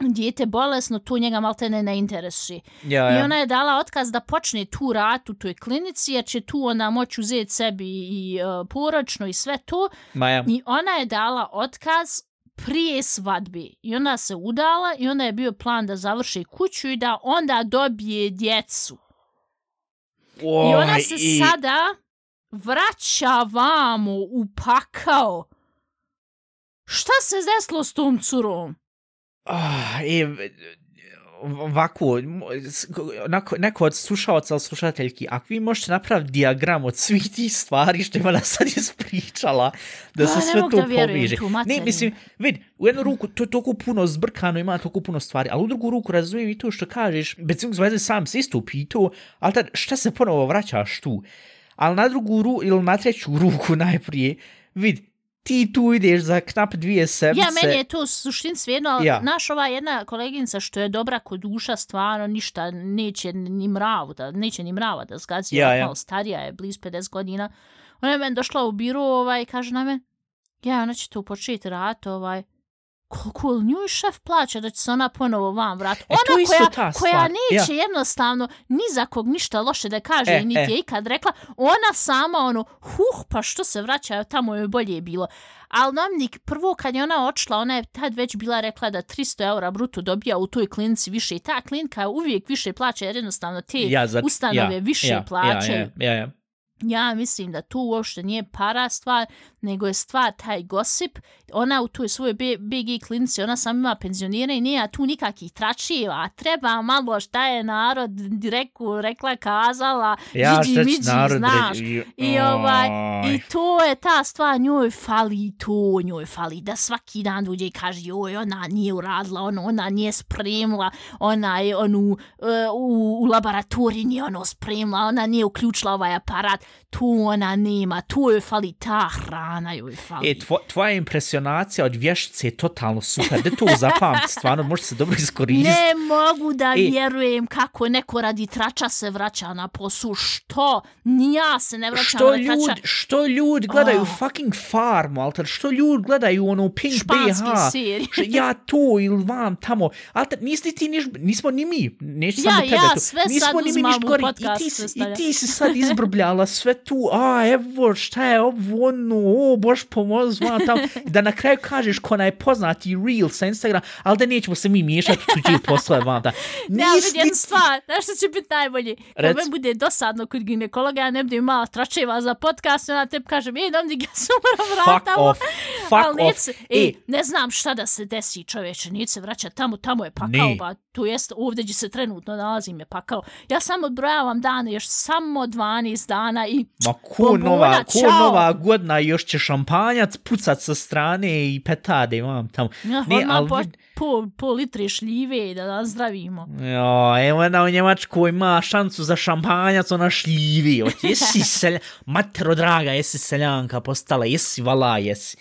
dijete bolesno, to njega malte ne, ne interesuje. Ja, I ja. ona je dala otkaz da počne tu rat u toj klinici, jer će tu onda moći uzeti sebi i uh, poročno i sve to. Ma ja. I ona je dala otkaz prije svadbi. I onda se udala i onda je bio plan da završi kuću i da onda dobije djecu. I ona se i- sada vraća vamo u pakao. Šta se desilo s tom curom? Ah, e, ovako, s- neko, od slušalca ili slušateljki, ako vi možete napraviti diagram od svih tih stvari što je ona sad ispričala, da Pa, se sve to tu Ne, mislim, vid, u jednu ruku to je toliko puno zbrkano, ima toliko puno stvari, ali u drugu ruku razumijem i to što kažeš, ikakve veze sam se isto pitao, ali tad šta se ponovo vraćaš tu? Ali na drugu ruku, ili na treću ruku najprije, vid, ti tu ideš za knap dvije sedmice. Ja, meni je to suštin svejedno, ali Ja. naš ova jedna koleginica što je dobra kod duša, stvarno ništa neće ni mravu, da, neće ni mrava da zgazi, Ja, ja, malo starija je, blizu 50 godina. Ona je meni došla u biro ovaj, kaže na men, ja, ona će tu početi rat, ovaj, koliko li njoj šef plaća da će se ona ponovo vam vratiti. E, Ona koja, koja stvar, neće jednostavno ni za kog ništa loše da kaže E, e, niti e. je ikad rekla, ona sama ono, huh, pa što se vraća, tamo je bolje bilo. Ali Domnik, prvo kad je ona odšla, ona je tad već bila rekla da 300 eura bruto dobija u toj klinici više i ta klinika uvijek više plaća jer jednostavno te ja, za, ustanove ja, više ja, plaćaju. Ja, ja, ja, ja. Ja mislim da tu uopšte nije para stvar, nego je stvar taj gosip. Ona u toj svojoj B- BG klinici, ona sam ima penzionire i nije tu nikakih tračiva. Treba malo šta je narod direktno rekla, kazala, Ja, džiđi, šta miđi, narod znaš. reći? I, ovaj. I to je ta stvar, njoj fali to, njoj fali da svaki dan dođe i kaže joj, ona nije uradila, ono, ona nije spremila, ona je onu, e, u, u laboratoriji nije ono spremila, ona nije uključila ovaj aparat, tu ona nema, tu joj fali ta hrana, joj fali. E, tvo, tvoja impresionacija od vješice je totalno super. Da to zapamti, stvarno, može se dobro iskoristiti. Ne mogu da E. vjerujem kako neko radi trača se vraća na poslu. Što? Ni ja se ne vraćam Što na trača. ljudi, što ljudi gledaju Oh. fucking farmu, alter, što ljudi gledaju ono Pink Španski BH, serij. što ja to ili vam tamo, alter, nisi ti niš, nismo ni mi, neću Ja, samo tebe ja to, sve nismo sad ni mi uzmam niš u gori, i podcast ti, i ti si sad izbrbljala sve tu, a evo šta je ovo, ono, o, bož pomoz, vam tamo, I da na kraju kažeš ko je poznati reel sa Instagram, ali da nećemo se mi miješati u tuđe poslove vam da. Ne, ali vidi jednu stvar, znaš što će biti najbolje? Kad Reci. me bude dosadno kod ginekologa, ja ne budem imala tračeva za podcast, ona tebi kažem, ej, dom ja se moram Fuck vratamo. off, fuck Ali neće off. se- E, ej, ne znam šta da se desi čoveče, neće se vraća tamo, tamo je pakao, Ne. Tu jest, ovdje gdje se trenutno nalazim je pakao. Ja samo odbrojavam dane, još samo 12 dana i Ma ko Bombona, nova, ko čao. nova godina, još će šampanjac pucat sa strane i petade, mam tamo. Ja, ne, ali po- po, po litre šljive da nas zdravimo. Jo, evo jedna u Njemačkoj ima šansu za šampanjac, ona šljivi. Ot, jesi selja... Matero draga, jesi seljanka postala, jesi vala, jesi.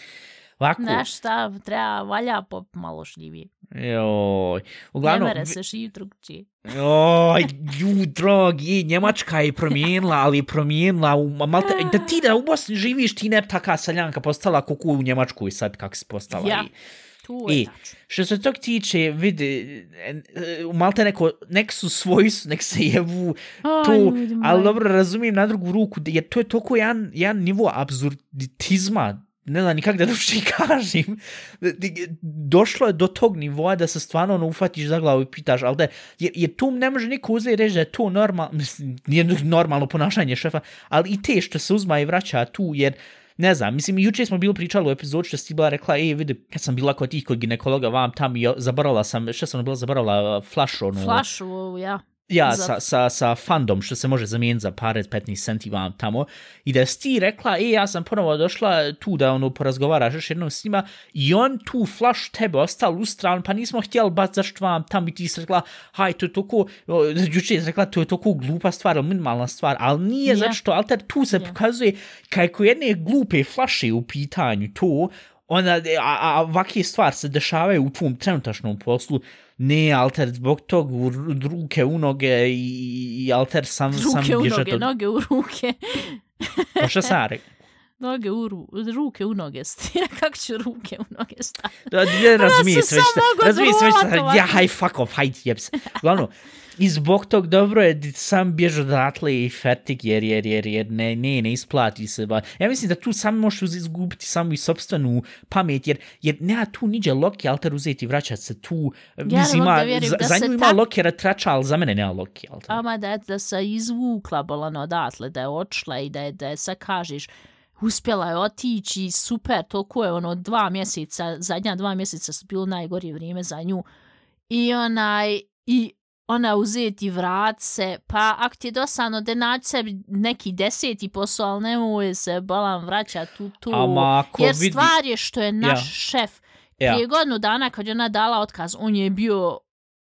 Ovako, Znaš šta, treba valja pop malo šljive. Joj. Uglavnom, mere se šiv drugčije. Oj, ju, drogi, Njemačka je promijenila, ali je promijenila, u, ma- malte, da ti da u Bosni živiš, ti ne taka seljanka postala kuku u Njemačku i sad kak si postala. Ja. I, Tu je I, tačno. što se tog tiče, vidi, e, malte neko, nek su svoji su, nek se jevu, to, moji. ali dobro razumijem na drugu ruku, jer to je toliko jedan, jedan nivo absurditizma, ne znam nikak da drugi kažem, došlo je do tog nivoa da se stvarno ono ufatiš za glavu i pitaš, ali da, jer, jer tu ne može niko uzeti reći da je to normal, mislim, nije normalno ponašanje šefa, ali i te što se uzma i vraća tu, jer ne znam, mislim, juče smo bili pričali u epizodu što si bila rekla, ej, vidi, kad sam bila kod tih kod ginekologa vam tam i zaboravila sam, što sam ono bila zaboravila, flašu, ono, Flašu, ja. Ja, za- sa, sa, sa fandom, što se može zamijeniti za pare 15 centi vam tamo. I da si ti rekla, e, ja sam ponovo došla tu da ono porazgovaraš još jednom s njima i on tu flash tebe ostao ustran, pa nismo htjeli bat zašto vam tam i ti si rekla, haj, to je toliko, juče si rekla, to je toliko glupa stvar, minimalna stvar, ali nije Ja. zato što, alter, tu se Ja. pokazuje kako jedne glupe flaše u pitanju to, onda, a, a ovakve stvari se dešavaju u tvom trenutačnom poslu, ne, alter, zbog tog u ruke u noge i, i alter sam, sam Ruke u bježat noge, noge u ruke. Pa šta sam rekao? Noge u ru, ruke u noge stira. Kako ću ruke u noge staviti? Da, ne razumije se Razumije sve što... odvolat Ja, haj, fuck off, hajde, jeb se. Uglavnom, i zbog tog dobro je sam bjež odatle i fertig, jer, jer, jer, jer ne, ne, ne isplati se. Ba. Ja mislim da tu sam možeš izgubiti samo i sobstvenu pamet, jer, jer nema tu niđe Loki alter uzeti i vraćati se tu. ne mislim, mogu da ima, za, da za se nju ima tak- Lokera trača, ali za mene nema Loki alter. Ama da, da se izvukla bolano odatle, da je očla i da je, da je sad kažeš, uspjela je otići, super, toliko je ono dva mjeseca, zadnja dva mjeseca su bilo najgorije vrijeme za nju. I onaj, i ona uzeti vrat se, pa ako ti je dosadno da naći sebi neki deseti posao, ali nemoj se balan vraćati u tu. Ama ako jer vidi- stvar je što je naš Ja. šef Ja. prije godinu dana kad je ona dala otkaz, on je bio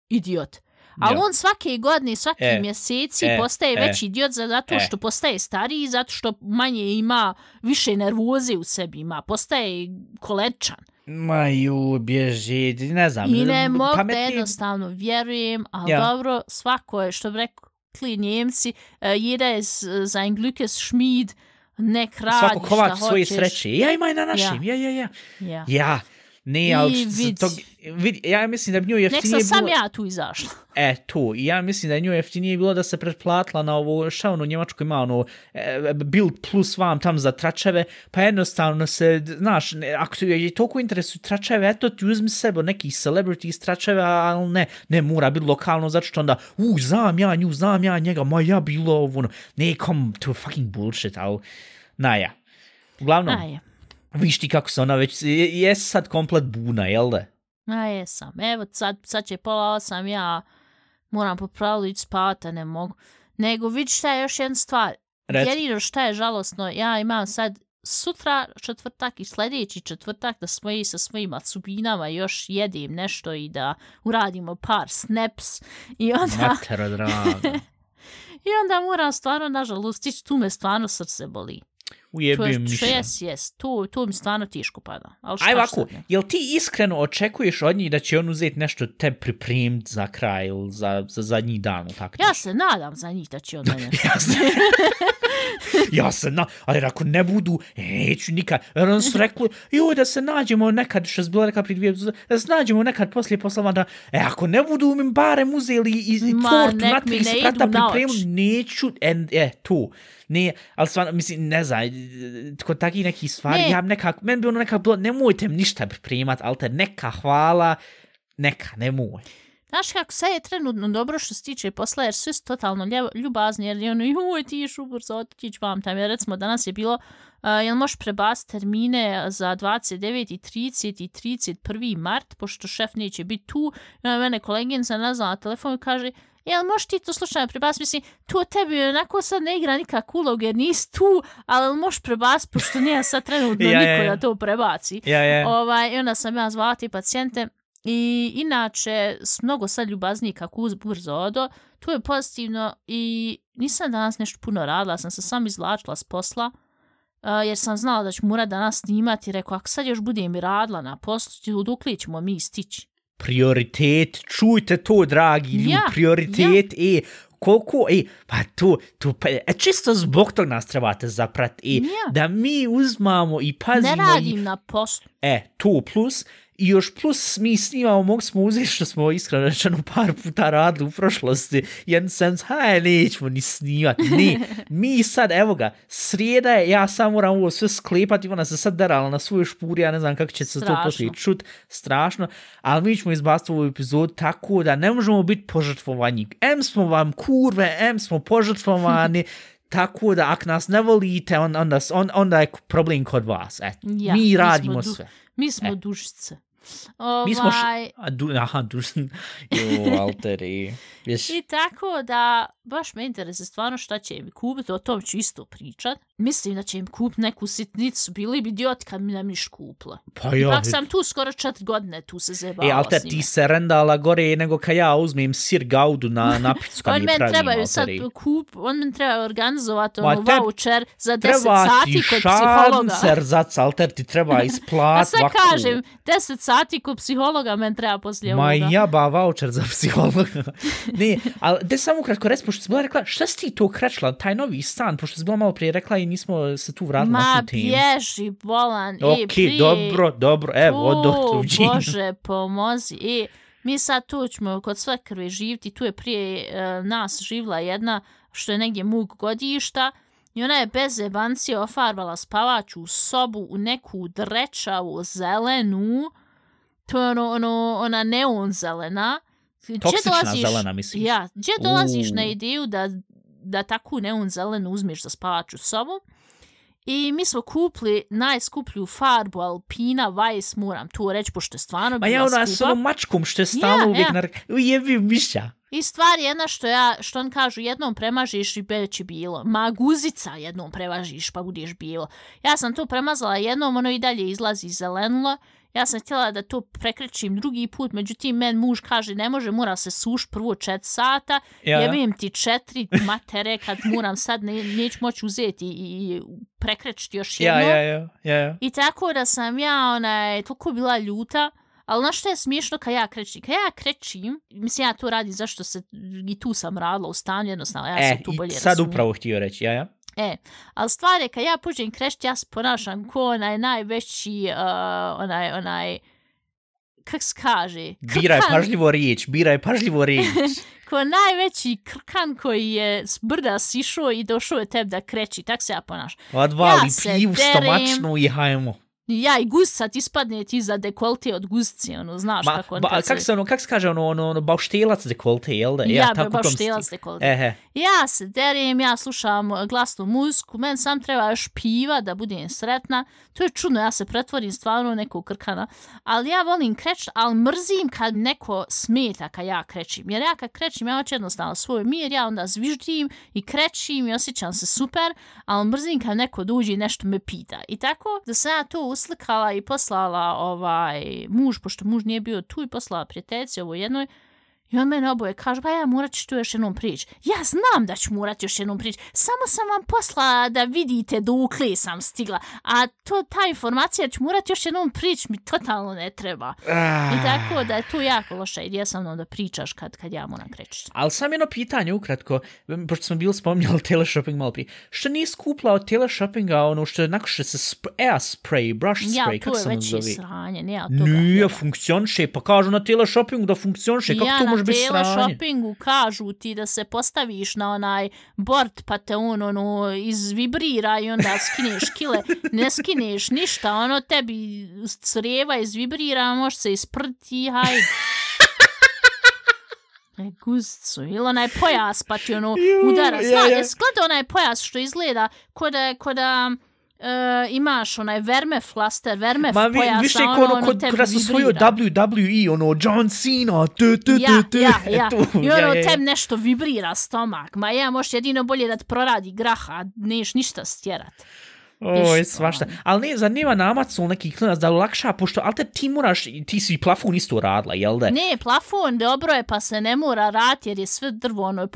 idiot. Ali Ja. on svake godine, svaki E, mjeseci e, postaje e, veći idiot za- zato e. što postaje stariji, zato što manje ima, više nervoze u sebi ima, postaje kolečan. Ma ju, bježi, ne znam. I ne mogu da pametnije- jednostavno vjerujem, ali Ja. dobro, svako je, što bi rekli njemci, uh, jeder je za ein Glückes Schmied, nek radi Svako kovač svoje sreće. Ja ima i na našim, ja, ja, ja. Ja. Ja, ne, ali se vid. tog, vid, ja mislim da bi Nek jeftinije sam sam bilo... ja tu izašla. E, to, i ja mislim da je njoj jeftinije bilo da se pretplatila na ovo, šta ono u Njemačkoj ima ono, e, build plus vam tam za tračeve, pa jednostavno se, znaš, ne, ako ti je toliko interesuju tračeve, eto ti uzmi sebe neki celebrity iz tračeve, ali ne, ne mora biti lokalno, zato što onda, u, znam ja nju, znam ja njega, ma ja bilo ovo, ono, ne, kom, to fucking bullshit, ali, na ja. Uglavnom, A je. Viš ti kako se ona već, je, je sad komplet buna, jel da? A jesam. Evo sad, sad će pola osam, ja moram po pravilu ići spavati, ne mogu. Nego vidi šta je još jedna stvar. Reci. Jedino šta je žalosno, ja imam sad sutra četvrtak i sljedeći četvrtak da smo i sa svojim atsubinama još jedim nešto i da uradimo par snaps i onda, Matero draga. i onda moram stvarno, nažalost, ići tu me stvarno srce boli. To je, miša. jes, jes, tu, tu mi stvarno teško pada. Ali šta Aj ovako, jel ti iskreno očekuješ od njih da će on uzeti nešto te pripremiti za kraj ili za, za zadnji dan tako? Ja se nadam za njih da će onda nešto. Ja se, ja se na, ali ako ne budu, neću nikad. Jer on su rekli, joj, da se nađemo nekad, što je bilo neka prije dvije, da se nađemo nekad poslije poslova, da, e, ako ne budu mi barem uzeli i, i Ma, tortu na tri sprata oči. neću, en, e, tu. Ne, ali stvarno, mislim, ne znam, kod takih nekih stvari, Ne. ja nekako, meni bi ono nekako bilo, nemojte mi ništa pripremat, ali te neka hvala, neka, nemoj. Znaš kako, sve je trenutno dobro što se tiče posla, jer svi su totalno ljevo, ljubazni, jer je ono, joj, ti ješ ubrzo otići vam tam. Jer recimo, danas je bilo, uh, jel možeš prebaciti termine za 29. i 30. i 31. mart, pošto šef neće biti tu. I mene koleginica nazvala na telefon i kaže, jel možeš ti to slučajno prebaciti? Mislim, tu tebi onako sad ne igra nikak ulog jer nisi tu, ali možeš prebaciti, pošto nije sad trenutno Ja, ja, niko ja. da to prebaci. Ja, ja. Ovaj, I onda sam ja zvala ti pacijente I inače, s mnogo sad ljubazniji kako uz brzo odo, tu je pozitivno i nisam danas nešto puno radila, sam se sam izvlačila s posla, uh, jer sam znala da ću morat danas snimati i rekao, ako sad još budem i radila na poslu, dok ćemo mi stići? Prioritet, čujte to, dragi ljudi, Ja, prioritet, e, koliko, e, pa to, to, pa, e, čisto zbog tog nas trebate zaprati, e, Ja. da mi uzmamo i pazimo Ne i radim na poslu. E, to plus, i još plus mi snimamo, mogu smo uzeti što smo iskreno rečeno par puta radili u prošlosti, jedan sens, haj, nećemo ni snimati, ne, mi sad, evo ga, srijeda je, ja sam moram ovo sve sklepati, ona se sad derala na svoju špuri, ja ne znam kako će se to Strašno. poslije čut, strašno, ali mi ćemo izbaciti ovu epizodu tako da ne možemo biti požrtvovanji. M smo vam kurve, M smo požrtvovani, tako da ako nas ne volite, on, onda, on, onda je problem kod vas. Eto, Ja, mi mi smo radimo du- sve. Mi smo E. dušice. Ovaj, Mi smo š... A, du, aha, du... jo, alteri. Viš, I tako da, baš me interese stvarno šta će mi kupiti, o tom ću isto pričat. Mislim da će im kupiti neku sitnicu, bili bi idiot kad mi ne miš kupila. pa ja, Ipak sam tu skoro četiri godine, tu se zebavala E, alter, s ti njime. se rendala gore nego kad ja uzmem sir gaudu na napicu kad On mi pravim, trebaju sad alteri. kup, on meni treba organizovati ono te- voucher za 10 Treba sati ti kod psihologa. šancer, zac, alter, ti treba A isplat sad vaku. kažem, 10 sati kod psihologa meni treba poslije Ma ovoga. jaba voucher za psihologa. ne, ali de samo ukratko reci, pošto si bila rekla, šta si ti to krećla, taj novi stan, pošto si bila malo prije rekla i nismo se tu vratili Ma na tu temu. bježi, bolan. e, Ok, prije- dobro, dobro, evo, od Tu, Jean. Bože, pomozi. E, mi sad tu ćemo kod sve krve živiti. Tu je prije e, nas živla jedna što je negdje mug godišta. I ona je bez jebancije ofarbala spavaču sobu u neku drečavu zelenu. To je ono, ono, ona neon zelena. Gdje Toksična dolaziš- zelena, misliš? Ja, gdje dolaziš U. na ideju da, da takvu neon zelenu uzmeš za spavaču sobu? I mi smo kupili najskuplju farbu Alpina Weiss, moram tu reći, pošto je stvarno Ma bila ja ona s skupa. onom mačkom što je stalno Ja, uvijek ja. na... Ujebi miša. I stvar je jedna što ja, što on kažu, jednom premažiš i već je bilo. Ma guzica jednom premažiš pa budeš bilo. Ja sam to premazala jednom, ono i dalje izlazi zelenulo. Ja sam htjela da to prekrećim drugi put, međutim, men muž kaže ne može, mora se suš prvo čet sata, Ja. jebim ti četiri matere kad moram sad, ne, neću moći uzeti i, i prekrećiti još Ja, jedno. ja, ja, ja, ja. I tako da sam ja, onaj, toliko bila ljuta, ali znaš što je smiješno kad ja krećim? Kad ja krećim, mislim ja to radim zašto se, i tu sam radila u stanju, jednostavno, ja E, se tu bolje sad razumijem. upravo htio reći, ja, ja. E, ali stvar je, kad ja pođem krećiti, ja se ponašam ko onaj najveći, uh, onaj, onaj, kak se kaže? Biraj Krkan. pažljivo riječ, biraj pažljivo riječ. Ko najveći krkan koji je s brda sišao i došao je tebi da kreći, tak se ja ponašam. Odvali Ja pivu derem. stomačnu i hajmo. Ja i guzica ti spadne ti za dekolte od guzice, ono, znaš Ma, kako on ba, kad kak se ono, kak se kaže ono, ono, ono bauštelac dekolte, jel da? Ja, tako u tom baš stilu. štelac dekolte. Ehe, Ja se derim, ja slušam glasnu muziku, men sam treba još piva da budem sretna. To je čudno, ja se pretvorim stvarno u nekog krkana. Ali ja volim kreć, ali mrzim kad neko smeta kad ja krećim. Jer ja kad krećim, ja hoću jednostavno svoj mir, ja onda zviždim i krećim i osjećam se super, ali mrzim kad neko dođe i nešto me pita. I tako da sam ja to uslikala i poslala ovaj muž, pošto muž nije bio tu i poslala prijateljici ovo jednoj, I on mene oboje kaže, pa ja morat ću tu još jednom prići. Ja znam da ću morat još jednom prići. Samo sam vam poslala da vidite dokle sam stigla. A to, ta informacija ću morat još jednom prići mi totalno ne treba. I tako da je to jako loša ideja sa mnom da pričaš kad, kad ja moram kreći. Ali sam jedno pitanje ukratko, pošto smo bili spominjali teleshopping malo prije. Što nije skupla od teleshoppinga ono što je nakon što se sp air spray, brush Ja, spray, to kako je se ono već zove? sranje, nema toga. Nije, Nema. funkcioniše, pa kažu na teleshoppingu da funkcioniše, kako ja to može sranje? teleshoppingu kažu ti da se postaviš na onaj bord pa te on ono izvibrira i onda skineš kile. Ne skineš ništa, ono tebi creva izvibrira, može se isprti, hajde. E, guzicu, ili onaj pojas pa ti ono udara. ja, Zna, ja. gledao onaj pojas što izgleda ko da, ko da e, imaš onaj verme flaster, verme Ma vi, pojasa, više ono, ono, ono kod, tebi kada su svoju. WWE, ono, John Cena, tu, tu, Ja, tu, tu, ja, ja. tu, I ono, ja, ja, ja. tem nešto vibrira stomak. Ma ja, možeš jedino bolje da ti proradi graha, neš ništa stjerat. Oj, svašta. Ali ne, zar nema na Amazon neki klinac da olakša, pošto, ali te ti moraš, ti si plafon isto radila, jel da? Ne, plafon dobro je pa se ne mora rati jer je sve drvo, ono je.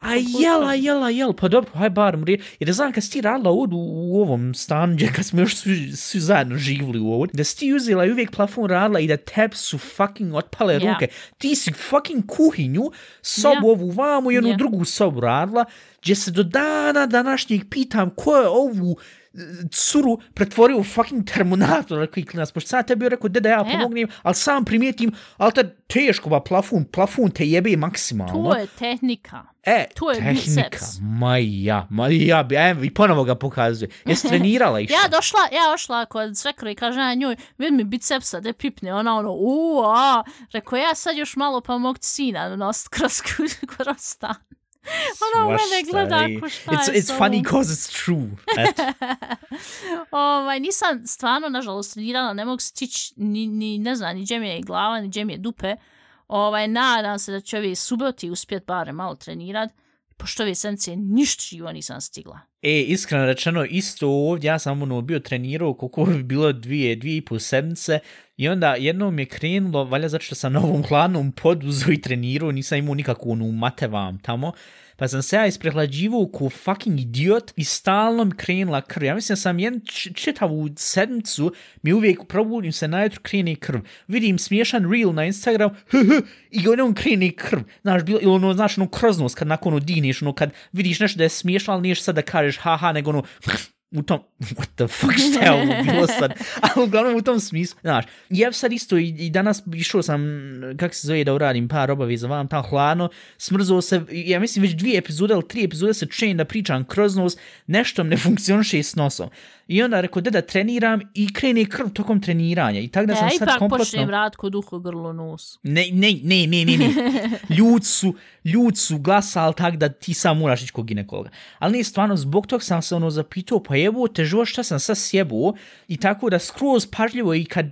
A jel, a jel, a jel, pa dobro, haj bar mri. Jer znam kad si ti radila ovdje u, u ovom stanu, gdje kad smo još svi, svi zajedno živjeli u ovdje, da si ti uzela i uvijek plafon radila i da teb su fucking otpale ruke. Ti si fucking kuhinju, sobu Ja. ovu vamo i onu Ja. drugu sobu radila, gdje se do dana današnjeg pitam ko je ovu e, curu pretvorio u fucking terminator koji klinac, pošto sam tebi rekao, deda ja Ja. pomognem, ali sam primijetim, ali te teško, ba, plafon, plafon te jebe maksimalno. To je tehnika. E, To je tehnika, biceps. ma ja, ma ja, bi- evo, i ponovo ga pokazuje. Jesi trenirala išta? Ja došla, ja ošla kod svekro i kaže ja njoj, vidi mi bicepsa, de pipne, ona ono, u, a, rekao ja sad još malo pa mog sina nosit kroz, kroz stan. Ona u mene gleda ej. ko šta it's, je It's funny ovom. cause it's true. Ovaj, nisam stvarno, nažalost, trenirala, ne mogu stići ni, ni, ne znam, ni gdje mi je glava, ni gdje mi je dupe. Ovaj, nadam se da će ovi suboti uspjet barem malo trenirat, pošto ove sedmice ništa živo nisam stigla. E, iskreno rečeno, isto ovdje, ja sam ono bio trenirao koliko bi bilo dvije, dvije i pol sedmice i onda jednom je krenulo, valja zato što sam na ovom hladnom poduzu i trenirao, nisam imao nikakvu onu matevam tamo, pa sam se ja isprehlađivao ko fucking idiot i stalno mi krenula krv. Ja mislim da sam jedan čitavu sedmicu mi uvijek probudim se najutro krene krv. Vidim smiješan reel na Instagram i on krene krv. Znaš, bilo, ili ono, znaš, ono kroznost kad nakon ono dineš, ono kad vidiš nešto da je smiješno, ali niješ sad da kažeš haha, nego ono u tom, what the fuck, šta je ovo bilo sad? Ali uglavnom u tom smislu, znaš, ja sad isto i, i danas išao sam, kak se zove da uradim par obaveza, vam tam hladno, smrzao se, ja mislim već dvije epizode ili tri epizode se čujem da pričam kroz nos, nešto ne funkcioniše s nosom. I onda rekao, da da treniram i krene krv tokom treniranja. I tako da Da sam ja sad ipak kompletno... počnem rad kod uho grlo nos. Ne, ne, ne, ne, ne, ne. Ljud su, ljud su glasali tak da ti sam moraš ići kod ginekologa. Ali nije stvarno, zbog tog sam se ono zapitao, pa jebu, te živo šta sam sad sjebu? I tako da skroz pažljivo i kad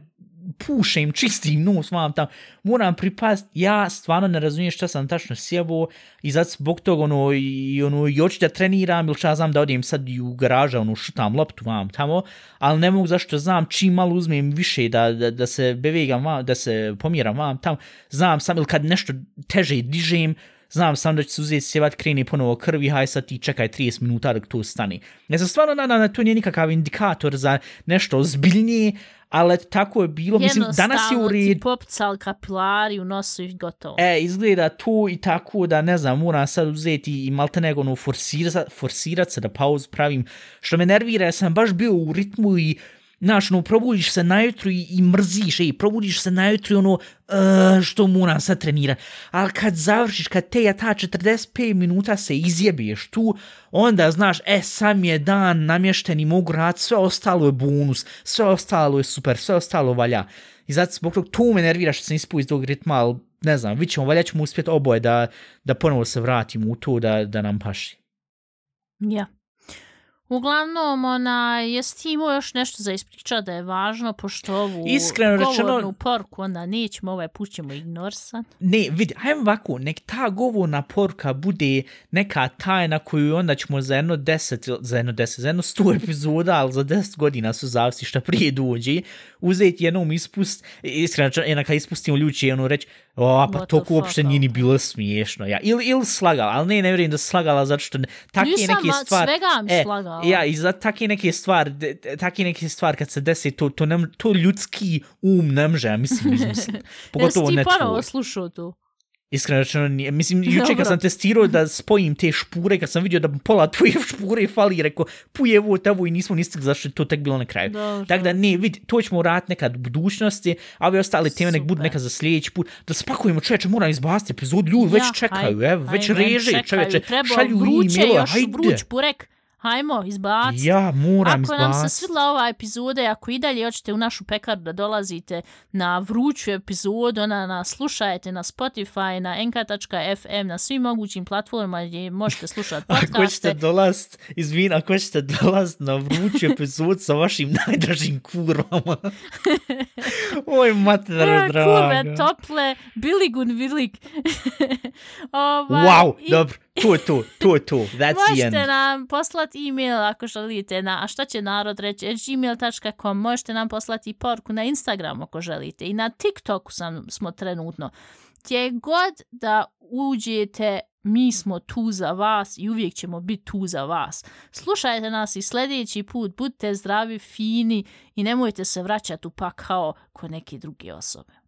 pušem, čistim nos, vam tam, moram pripast, ja stvarno ne razumijem šta sam tačno sjebo i zato zbog toga ono, i, ono, i hoću da treniram ili šta znam da odim sad i u garaža, ono, šutam loptu vam tamo, ali ne mogu zašto znam čim malo uzmem više da, da, da se bevegam vam, da se pomjeram vam tam, znam sam ili kad nešto teže dižem, znam sam da će se uzeti sjevat, kreni ponovo krvi, haj sad ti čekaj 30 minuta dok to stane. Ja sam stvarno nadam da to nije nikakav indikator za nešto ozbiljnije, ali tako je bilo, mislim, danas je u Jednostavno ti redu. popcal kapilari u nosu i gotovo. E, izgleda to i tako da, ne znam, moram sad uzeti i malte nego ono forsira, forsirat se da pauzu pravim, što me nervira, ja sam baš bio u ritmu i Znaš, ono, probudiš se najutro i, i mrziš, ej, probudiš se najutro i ono, uh, što moram sad trenirat. Ali kad završiš, kad te ja ta 45 minuta se izjebiješ tu, onda znaš, e, sam je dan namješten i mogu rad, sve ostalo je bonus, sve ostalo je super, sve ostalo valja. I zato zbog tog to me nervira što sam ispao iz tog ritma, ali ne znam, vidit ćemo, valja ćemo uspjeti oboje da, da ponovo se vratimo u to da, da nam paši. Ja. Uglavnom, ona, jesi ti imao još nešto za ispričat da je važno, pošto ovu Iskreno rečeno- govornu porku onda nećemo, ovaj put ćemo ignorisat. Ne, vidi, hajmo ovako, nek ta govorna poruka bude neka tajna koju onda ćemo za jedno deset, za jedno deset, za jedno sto epizoda, ali za deset godina su zavisi šta prije dođe, uzeti jednom ispust, iskreno, rečeno, jednak kad ispustimo ljudi će ono reći, o, pa to uopšte nije ni bilo smiješno, ja. Ili, ili slagala, ali ne, ne vjerujem da slagala, zato što ne, take Nisam, neke stvari... svega mi e, slagala. Ja, i za take neke stvari, take neke stvari kad se desi, to, to, ne, to ljudski um ne može, ja mislim, izmisliti. Pogotovo Jesi ne ti tvoj. ponovo slušao to? Iskreno rečeno, nije. mislim, juče kad sam testirao da spojim te špure, kad sam vidio da pola tvoje špure fali, rekao, puje ovo, tavo i nismo ni stigli, zašto to tek bilo na kraju. Dobro. Tako da ne, vidi, to ćemo uraditi nekad u budućnosti, a ove ostale teme nek budu Super. neka za sljedeći put. Da spakujemo čoveče, moram izbaciti epizod, ljudi već Ja, čekaju, haj- evo, već hajmo, reže, čoveče, šalju vruće, e-mailove, još hajde. vruć burek. Hajmo, izbaci. Ja, moram Ako nam se svidla ova epizoda, i ako i dalje hoćete u našu pekaru da dolazite na vruću epizodu, ona nas slušajte na Spotify, na nk.fm, na svim mogućim platformama gdje možete slušati Ako ćete podcaste. dolazit, izvin, ako ćete dolazit na vruću epizod sa vašim najdražim kurvama. Oj, mater, E, draga. Kurve, tople, biligun, vilik. ovaj, Wow, i- dobro, to je to, to je to, that's the end. Možete nam poslati e-mail ako želite na a šta će narod reći gmail.com možete nam poslati poruku na Instagram ako želite i na TikToku sam, smo trenutno gdje god da uđete mi smo tu za vas i uvijek ćemo biti tu za vas. Slušajte nas i sljedeći put, budite zdravi, fini i nemojte se vraćati u pakao ko neke druge osobe.